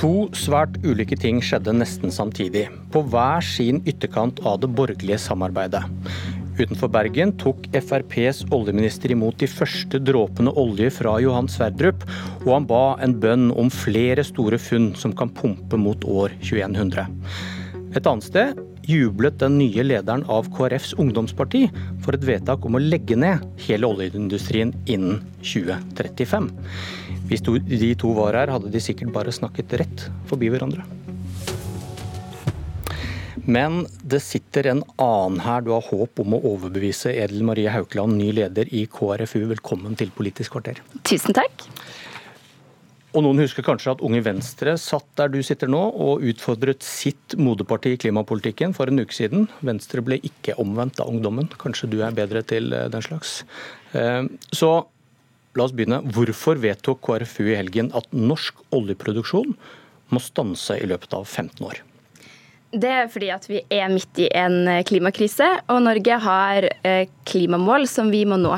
To svært ulike ting skjedde nesten samtidig, på hver sin ytterkant av det borgerlige samarbeidet. Utenfor Bergen tok FrPs oljeminister imot de første dråpene olje fra Johan Sverdrup, og han ba en bønn om flere store funn som kan pumpe mot år 2100. Et annet sted jublet den nye lederen av KrFs ungdomsparti for et vedtak om å legge ned hele oljeindustrien innen 2035. Hvis de to var her, hadde de sikkert bare snakket rett forbi hverandre. Men det sitter en annen her du har håp om å overbevise. Edel Marie Haukeland, ny leder i KrFU, velkommen til Politisk kvarter. Tusen takk. Og Noen husker kanskje at Unge Venstre satt der du sitter nå og utfordret sitt moderparti i klimapolitikken for en uke siden. Venstre ble ikke omvendt av ungdommen. Kanskje du er bedre til eh, den slags. Eh, så la oss begynne. Hvorfor vedtok KrFU i helgen at norsk oljeproduksjon må stanse i løpet av 15 år? Det er fordi at vi er midt i en eh, klimakrise, og Norge har eh, klimamål som vi må nå.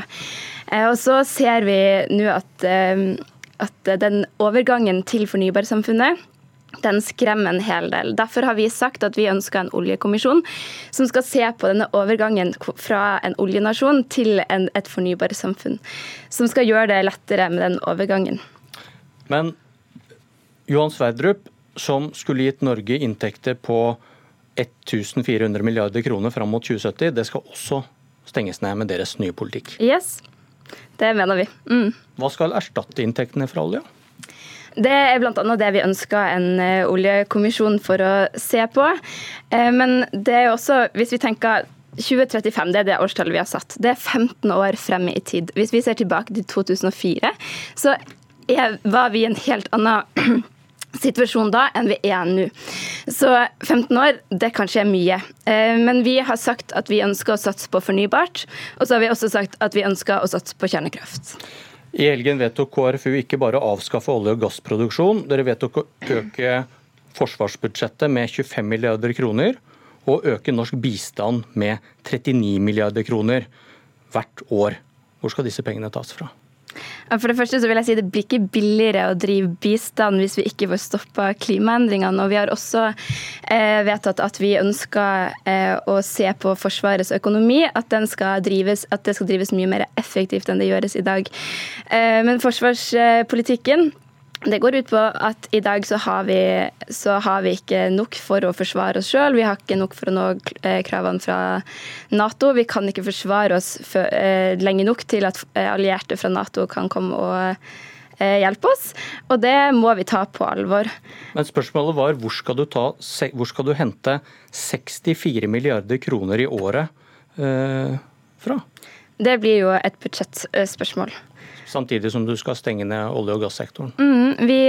Eh, og så ser vi nå at, at den overgangen til fornybarsamfunnet den skremmer en hel del. Derfor har vi sagt at vi ønsker en oljekommisjon som skal se på denne overgangen fra en oljenasjon til en, et fornybarsamfunn. Som skal gjøre det lettere med den overgangen. Men Johan Sverdrup som skulle gitt Norge inntekter på 1400 milliarder kroner fram mot 2070, det skal også stenges ned med deres nye politikk. Yes, det mener vi. Mm. Hva skal erstatte inntektene fra olje? Det er bl.a. det vi ønsker en eh, oljekommisjon for å se på. Eh, men det er også, hvis vi tenker 2035 det er det årstallet vi har satt. Det er 15 år frem i tid. Hvis vi ser tilbake til 2004, så er, var vi i en helt annen situasjon da enn vi er nå. Så 15 år, det kanskje er mye. Eh, men vi har sagt at vi ønsker å satse på fornybart, og så har vi også sagt at vi ønsker å satse på kjernekraft. I helgen vedtok KrFU ikke bare å avskaffe olje- og gassproduksjon, dere vedtok å øke forsvarsbudsjettet med 25 milliarder kroner og øke norsk bistand med 39 milliarder kroner hvert år. Hvor skal disse pengene tas fra? For det første så vil jeg si Det blir ikke billigere å drive bistand hvis vi ikke får stoppa klimaendringene. Og vi har også eh, vedtatt at vi ønsker eh, å se på Forsvarets økonomi. At, drives, at, det skal drives mye mer effektivt enn det gjøres i dag. Eh, men forsvarspolitikken det går ut på at i dag så har, vi, så har vi ikke nok for å forsvare oss sjøl. Vi har ikke nok for å nå eh, kravene fra Nato. Vi kan ikke forsvare oss for, eh, lenge nok til at eh, allierte fra Nato kan komme og eh, hjelpe oss. Og det må vi ta på alvor. Men spørsmålet var hvor skal du, ta, hvor skal du hente 64 milliarder kroner i året eh, fra? Det blir jo et budsjettspørsmål samtidig som du skal stenge ned olje- og gassektoren? Mm, vi,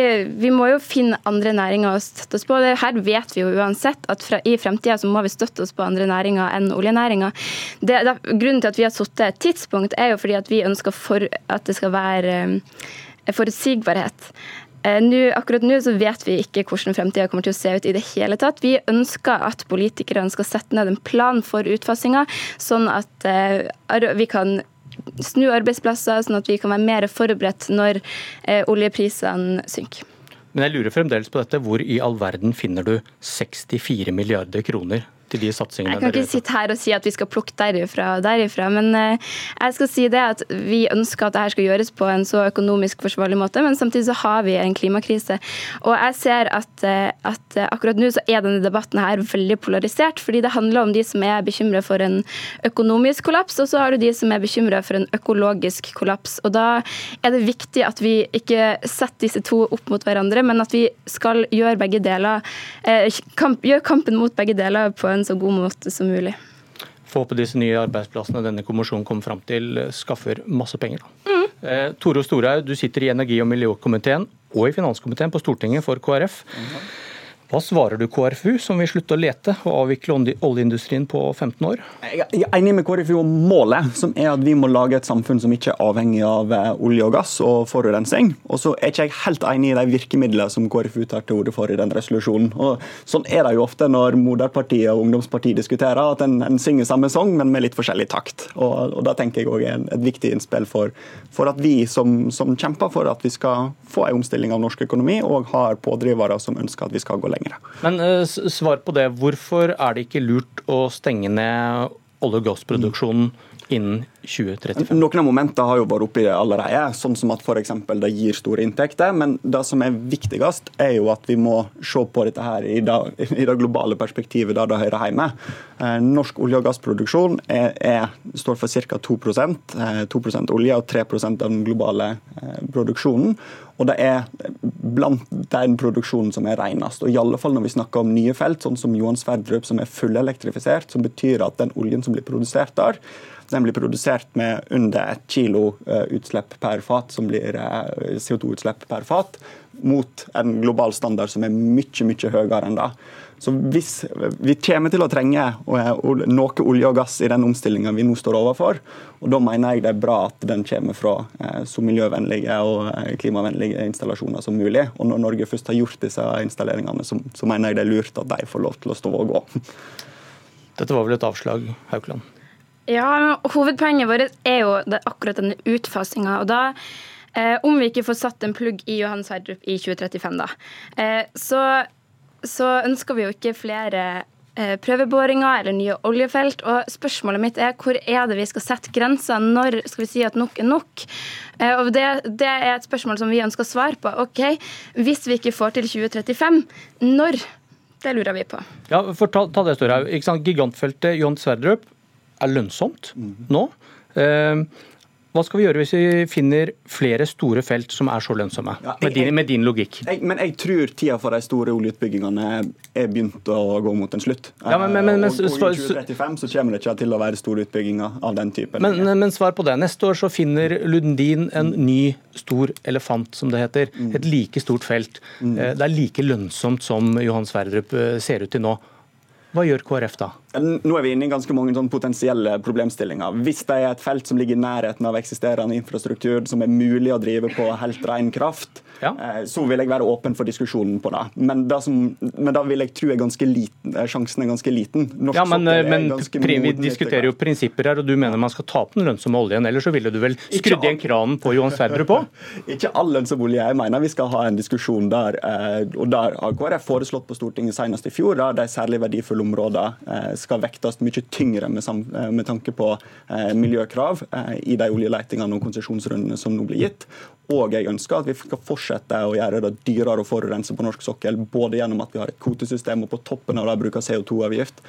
vi, må jo finne andre næringer å støtte oss på. Her vet vi jo uansett at fra, i fremtida så må vi støtte oss på andre næringer enn oljenæringa. Grunnen til at vi har satt et tidspunkt, er jo fordi at vi ønsker for, at det skal være um, forutsigbarhet. Eh, nå, akkurat nå så vet vi ikke hvordan fremtida kommer til å se ut i det hele tatt. Vi ønsker at politikerne skal sette ned en plan for utfasinga, sånn at eh, vi kan snu arbeidsplasser, sånn at vi kan være mer forberedt når eh, oljeprisene synker. Men jeg lurer fremdeles på dette. Hvor i all verden finner du 64 milliarder kroner til de satsingene Jeg kan ikke sitte her og si at vi skal plukke derifra og derifra, men eh, jeg skal si det at vi ønsker at dette skal gjøres på en så økonomisk forsvarlig måte, men samtidig så har vi en klimakrise. Og jeg ser at, eh, at akkurat nå så er denne debatten her veldig polarisert, fordi det handler om de som er bekymra for en økonomisk kollaps, og så har du de som er bekymra for en økologisk kollaps. Og da er det viktig at vi ikke setter disse to opp mot hverandre, men at vi skal gjøre begge deler, eh, kamp, gjøre kampen mot begge deler på en en så god måte som mulig. Få håpe disse nye arbeidsplassene denne kommisjonen kommer fram til, eh, skaffer masse penger. Mm. Eh, Tore Storhaug, du sitter i energi- og miljøkomiteen og i finanskomiteen på Stortinget for KrF. Mm. Hva svarer du KrFU, som vil slutte å lete og avvikle oljeindustrien på 15 år? Jeg er enig med KrFU om målet, som er at vi må lage et samfunn som ikke er avhengig av eh, olje og gass og forurensning. Og så er ikke jeg helt enig i de virkemidlene som KrFU tar til orde for i den resolusjonen. Og sånn er det jo ofte når moderpartiet og ungdomspartiet diskuterer, at en, en synger samme sang, men med litt forskjellig takt. Og, og da tenker jeg òg er et viktig innspill for, for at vi som, som, kjemper for at vi skal få en omstilling av norsk økonomi, og har pådrivere som ønsker at vi skal gå lenger lenger. Men uh, svar på det. Hvorfor er det ikke lurt å stenge ned olje- og gassproduksjonen innen 2035? Noen av momentene har jo vært oppe i det allerede, sånn som at f.eks. det gir store inntekter. Men det som er viktigst, er jo at vi må se på dette her i det, i det globale perspektivet der det hører hjemme. Eh, norsk olje- og gassproduksjon er, er, står for ca. 2% 2% olje og 3% av den globale eh, produksjonen. Og det er blant den produksjonen som er renest. Og i alle fall når vi snakker om nye felt, sånn som Johan Sverdrup, som er fullelektrifisert, som betyr at den oljen som blir produsert der, den blir produsert med under ett kilo eh, utslipp per fat, som blir eh, CO2-utslipp per fat, mot en global standard som er mye, mye høyere enn det. Så hvis Vi kommer til å trenge eh, noe olje og gass i den omstillinga vi nå står overfor. og Da mener jeg det er bra at den kommer fra så miljøvennlige og klimavennlige installasjoner som mulig. Og Når Norge først har gjort disse installeringene, så mener jeg det er lurt at de får lov til å stå og gå. Dette var vel et avslag, Haukeland? Ja, Hovedpoenget vårt er jo akkurat denne utfasinga. Og da, eh, om vi ikke får satt en plugg i Johan Sverdrup i 2035, da, eh, så, så, ønsker vi jo ikke flere eh, prøveboringer eller nye oljefelt. Og spørsmålet mitt er hvor er det vi skal sette grenser? Når skal vi si at nok er nok? Eh, og det, det, er et spørsmål som vi ønsker svar på. Ok, Hvis vi ikke får til 2035, når? Det lurer vi på. Ja, for ta, ta det, Storhaug. Gigantfeltet Johan Sverdrup er lønnsomt nå. Eh, hva skal vi gjøre hvis vi finner flere store felt som er så lønnsomme, ja, jeg, med, din, med, din, logikk? Jeg, men jeg tror tida for de store oljeutbyggingene er begynt å gå mot en slutt. Ja, men, men, og, og, I 2035 så kommer det ikke til å være store utbygginger av den typen. Men, svar på det. Neste år så finner Lundin en ny stor elefant, som det heter. Mm. Et like stort felt. Mm. Eh, det er like lønnsomt som Johan Sverdrup eh, ser ut til nå. Hva gjør KrF da? Nå er vi inne i ganske mange sånn potensielle problemstillinger. Hvis det er et felt som ligger i nærheten av eksisterende infrastruktur, som er mulig å drive på helt ren kraft, ja. Eh, så vil jeg være åpen for diskusjonen på det. Men, det som, men da vil jeg tro er ganske liten, eh, sjansen er ganske liten. Norsk ja, Men, men vi diskuterer jo prinsipper her, og du mener man skal ta opp den lønnsomme oljen. Ellers så ville du vel skrudd igjen kranen på Johan Sverdrup òg? Ikke all lønnsom olje. Jeg mener vi skal ha en diskusjon der, eh, og der har KrF foreslått på Stortinget senest i fjor, der de særlig verdifulle områdene skal vektes mye tyngre med, eh, tanke på eh, miljøkrav eh, i de oljeletingene og konsesjonsrundene som nå blir gitt. Og jeg ønsker at vi skal fortsette å gjøre det dyrere å forurense på norsk sokkel, både gjennom at vi har et kvotesystem og på toppen av det bruker CO2-avgift,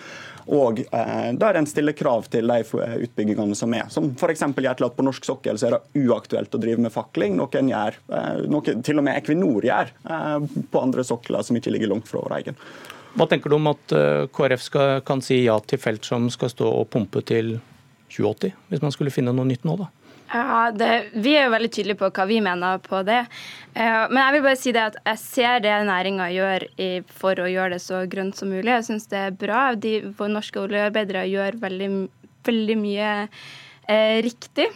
og eh, der en stiller krav til de utbyggingene som er. Som f.eks. gjør til at på norsk sokkel så er det uaktuelt å drive med fakling, noe en gjør, eh, noe til og med Equinor gjør eh, på andre sokler som ikke ligger langt fra vår egen. Hva tenker du om at eh, KrF skal, kan si ja til felt som skal stå og pumpe til 2080, hvis man skulle finne noe nytt nå, da? Ja, det, Vi er jo veldig tydelige på hva vi mener på det. Eh, men jeg vil bare si det at jeg ser det næringa gjør for å gjøre det så grønt som mulig. Jeg syns det er bra. De, norske oljearbeidere gjør veldig, veldig mye eh, riktig.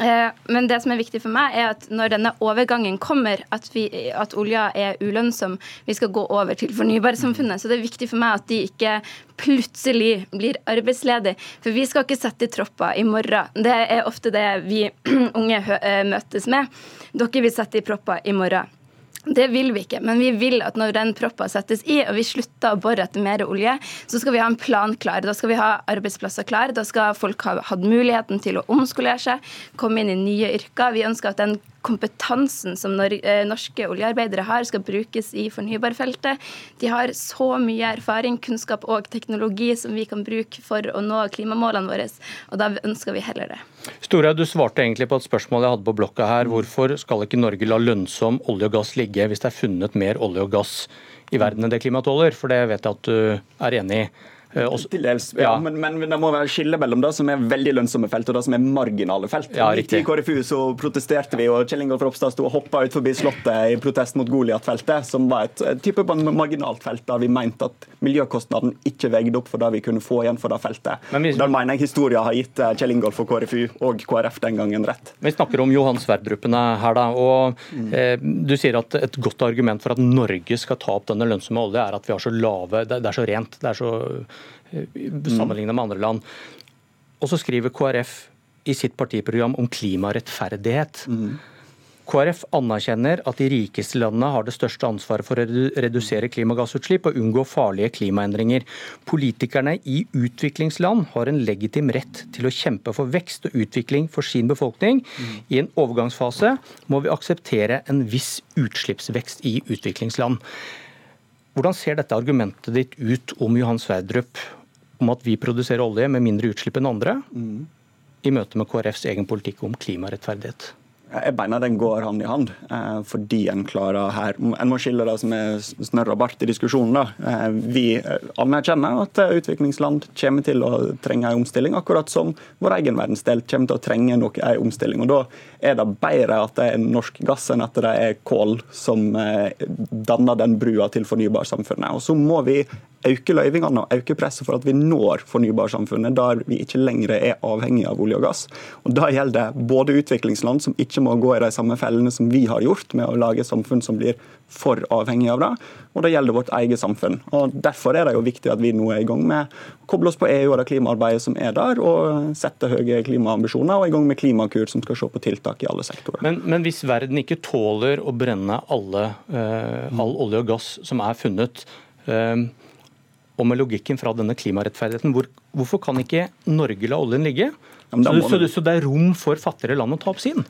Eh, men det som er viktig for meg, er at når denne overgangen kommer, at, vi, at olja er ulønnsom, vi skal gå over til fornybarsamfunnet. Så det er viktig for meg at de ikke plutselig blir arbeidsledige. For vi skal ikke sette i tropper i morgen. Det er ofte det vi unge eh, møtes med. Dere vil sette i propper i morgen. Det vil vi ikke, men vi vil at når den proppa settes i, og vi slutter å bore etter mer olje, så skal vi ha en plan klar. Da skal vi ha arbeidsplasser klar. Da skal folk ha hatt muligheten til å omskolere seg, komme inn i nye yrker. Vi ønsker at den kompetansen som eh, norske oljearbeidere har, skal brukes i fornybarfeltet. De har så mye erfaring, kunnskap og teknologi som vi kan bruke for å nå klimamålene våre, og da ønsker vi heller det. Storhaug, du svarte egentlig på et spørsmål jeg hadde på blokka her. Hvorfor skal ikke Norge la lønnsom olje og gass ligge hvis det er funnet mer olje og gass i verden enn det klimaet tåler? For det vet jeg at du er enig i. Eh, også, Til dels, ja, ja. Men, men, det må være skille mellom det som er veldig lønnsomme felt, og det som er marginale felt. Ja, riktig. I KrFU så protesterte vi, og Kjell Ingolf Ropstad sto og hoppa ut forbi Slottet i protest mot Goliat-feltet, som var et, et type marginalt felt der vi mente at miljøkostnaden ikke veide opp for det vi kunne få igjen for det feltet. Men vi, Der mener jeg historien har gitt eh, Kjell Ingolf og KrFU og KrF den gangen rett. Vi snakker om Johan Sverdrupene her, da. og mm. eh, Du sier at et godt argument for at Norge skal ta opp denne lønnsomme olje, er at vi har så lave Det, det er så rent. det er så sammenlignet med andre land. Og så skriver KrF i sitt partiprogram om klimarettferdighet. Mm. KrF anerkjenner at de rikeste landene har det største ansvaret for å redusere klimagassutslipp og unngå farlige klimaendringer. Politikerne i utviklingsland har en legitim rett til å kjempe for vekst og utvikling for sin befolkning. I en overgangsfase må vi akseptere en viss utslippsvekst i utviklingsland. Hvordan ser dette argumentet ditt ut om Johan Sverdrup om at vi produserer olje med mindre utslipp enn andre, mm. i møte med KrFs egen politikk om klimarettferdighet? Jeg mener den går hand i hand, eh, fordi en klarer her En må skille det som er snørr og bart i diskusjonen. da. Eh, vi anerkjenner at utviklingsland kommer til å trenge en omstilling, akkurat som vår egen verdensdel kommer til å trenge en omstilling. Og Da er det bedre at det er norsk gass enn at det er kål som eh, danner den brua til fornybarsamfunnet. Og så må vi øke løyvingene og øke presset for at vi når fornybarsamfunnet, der vi ikke lenger er avhengig av olje og gass. Og Da gjelder det både utviklingsland, som ikke må gå i de samme fellene som vi har gjort, med å lage samfunn som blir for avhengig av det, og det gjelder vårt eget samfunn. Og Derfor er det jo viktig at vi nå er i gang med å koble oss på EU og det klimaarbeidet som er der, og sette høye klimaambisjoner, og i gang med Klimakur, som skal se på tiltak i alle sektorer. Men, men hvis verden ikke tåler å brenne alle, uh, all olje og gass som er funnet, uh, og med logikken fra denne klimarettferdigheten, hvor, hvorfor kan ikke Norge la oljen ligge? Ja, så, så, så, det er rom for fattigere land å ta opp sin?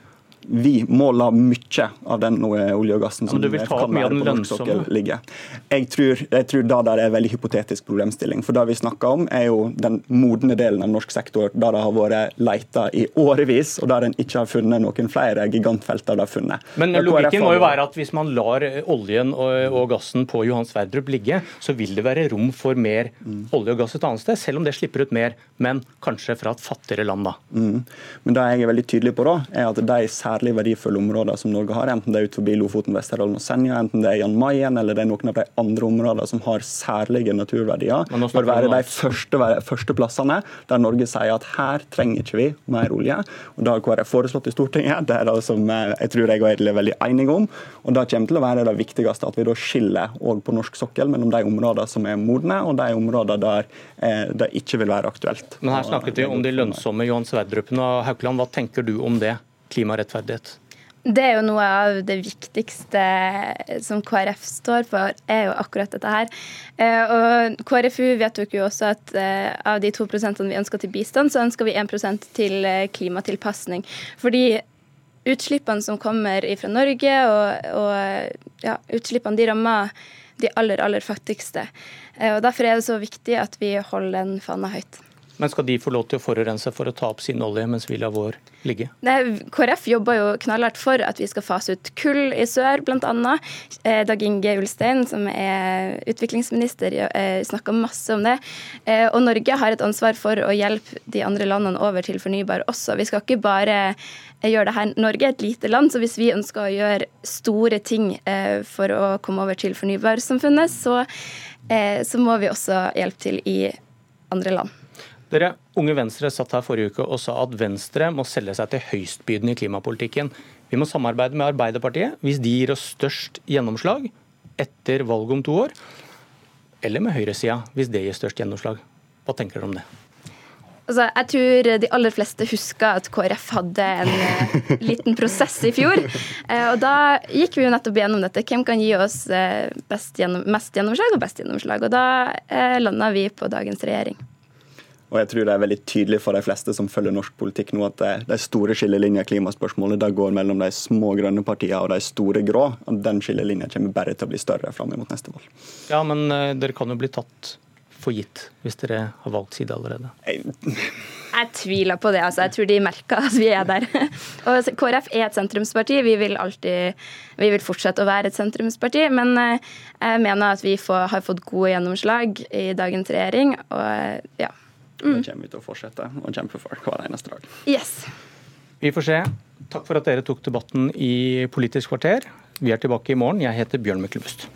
Vi må la mye av den olje og gassen som ja, kan være på norsk sokkel ligge. Jeg tror, jeg tror det er en veldig hypotetisk problemstilling. For det vi snakker om, er jo den modne delen av norsk sektor der det har vært leita i årevis, og der en ikke har funnet noen flere gigantfelter det har funnet. Men logikken må jo være at hvis man lar oljen og, og gassen på Johan Sverdrup ligge, så vil det være rom for mer mm. olje og gass et annet sted, selv om det slipper ut mer, men kanskje fra et fattigere land, da. Mm. Men det jeg er veldig tydelig på da, er at de særlig verdifulle områder som Norge har, enten det er ut forbi Lofoten, Vesterålen og Senja, enten det er Jan Mayen eller det er noen av de andre områdene som har særlige naturverdier, bør være de første, første, plassene der Norge sier at her trenger ikke vi mer olje. Og Det har KrF foreslått i Stortinget, det er det som jeg tror jeg og Edel er veldig enige om. og Det kommer til å være det viktigste at vi da skiller på norsk sokkel mellom de områdene som er modne, og de områdene der eh, det ikke vil være aktuelt. Men Her snakket vi om de lønnsomme Johan Sverdrupen og Haukeland. Hva tenker du om det? Klimarettferdighet? Det er jo noe av det viktigste som KrF står for, er jo akkurat dette her. Eh, og KrFU vedtok jo også at eh, av de to prosentene vi ønsker til bistand, så ønsker vi 1% til eh, klimatilpasning. Fordi utslippene som kommer fra Norge, og, og ja, utslippene de rammer de aller, aller fattigste. Og Derfor er det så viktig at vi holder den fana høyt. Men skal de få lov til å forurense for å ta opp sin olje, mens vi lar vår ligge? Nei, KrF jobber jo knallhardt for at vi skal fase ut kull i sør, bl.a. Eh, Dag Inge Ulstein, som er utviklingsminister, snakker masse om det. Eh, og Norge har et ansvar for å hjelpe de andre landene over til fornybar også. Vi skal ikke bare gjøre det her. Norge er et lite land, så hvis vi ønsker å gjøre store ting for å komme over til fornybarsamfunnet, så, så må vi også hjelpe til i andre land. Dere, Unge Venstre satt her forrige uke og sa at Venstre må selge seg til høystbydende i klimapolitikken. Vi må samarbeide med Arbeiderpartiet hvis de gir oss størst gjennomslag etter valget om to år. Eller med høyresida hvis det gir størst gjennomslag. Hva tenker dere om det? Altså, jeg tror de aller fleste husker at KrF hadde en uh, liten prosess i fjor. Uh, og da gikk vi jo nettopp gjennom dette. Hvem kan gi oss uh, gjennom, mest gjennomslag og best gjennomslag? Og da uh, landa vi på dagens regjering. Og jeg tror det er veldig tydelig for de fleste som følger norsk politikk nå, at de store skillelinjene i klimaspørsmålet Da går mellom de små grønne partiene og de store grå. og Den skillelinja kommer bare til å bli større fram mot neste valg. Ja, men uh, dere kan jo bli tatt for gitt hvis dere har valgt side allerede? Jeg, Jeg tviler på det. altså. Jeg tror de merker at vi er der. Og KrF er et sentrumsparti. Vi vil alltid, vi vil fortsette å være et sentrumsparti. Men eh, jeg mener at vi får, har fått gode gjennomslag i dagens regjering. og eh, ja. Mm. Det kommer vi til å fortsette å kjempe for hver eneste dag. Yes. Vi får se. Takk for at dere tok debatten i Politisk kvarter. Vi er tilbake i morgen. Jeg heter Bjørn Myklebust.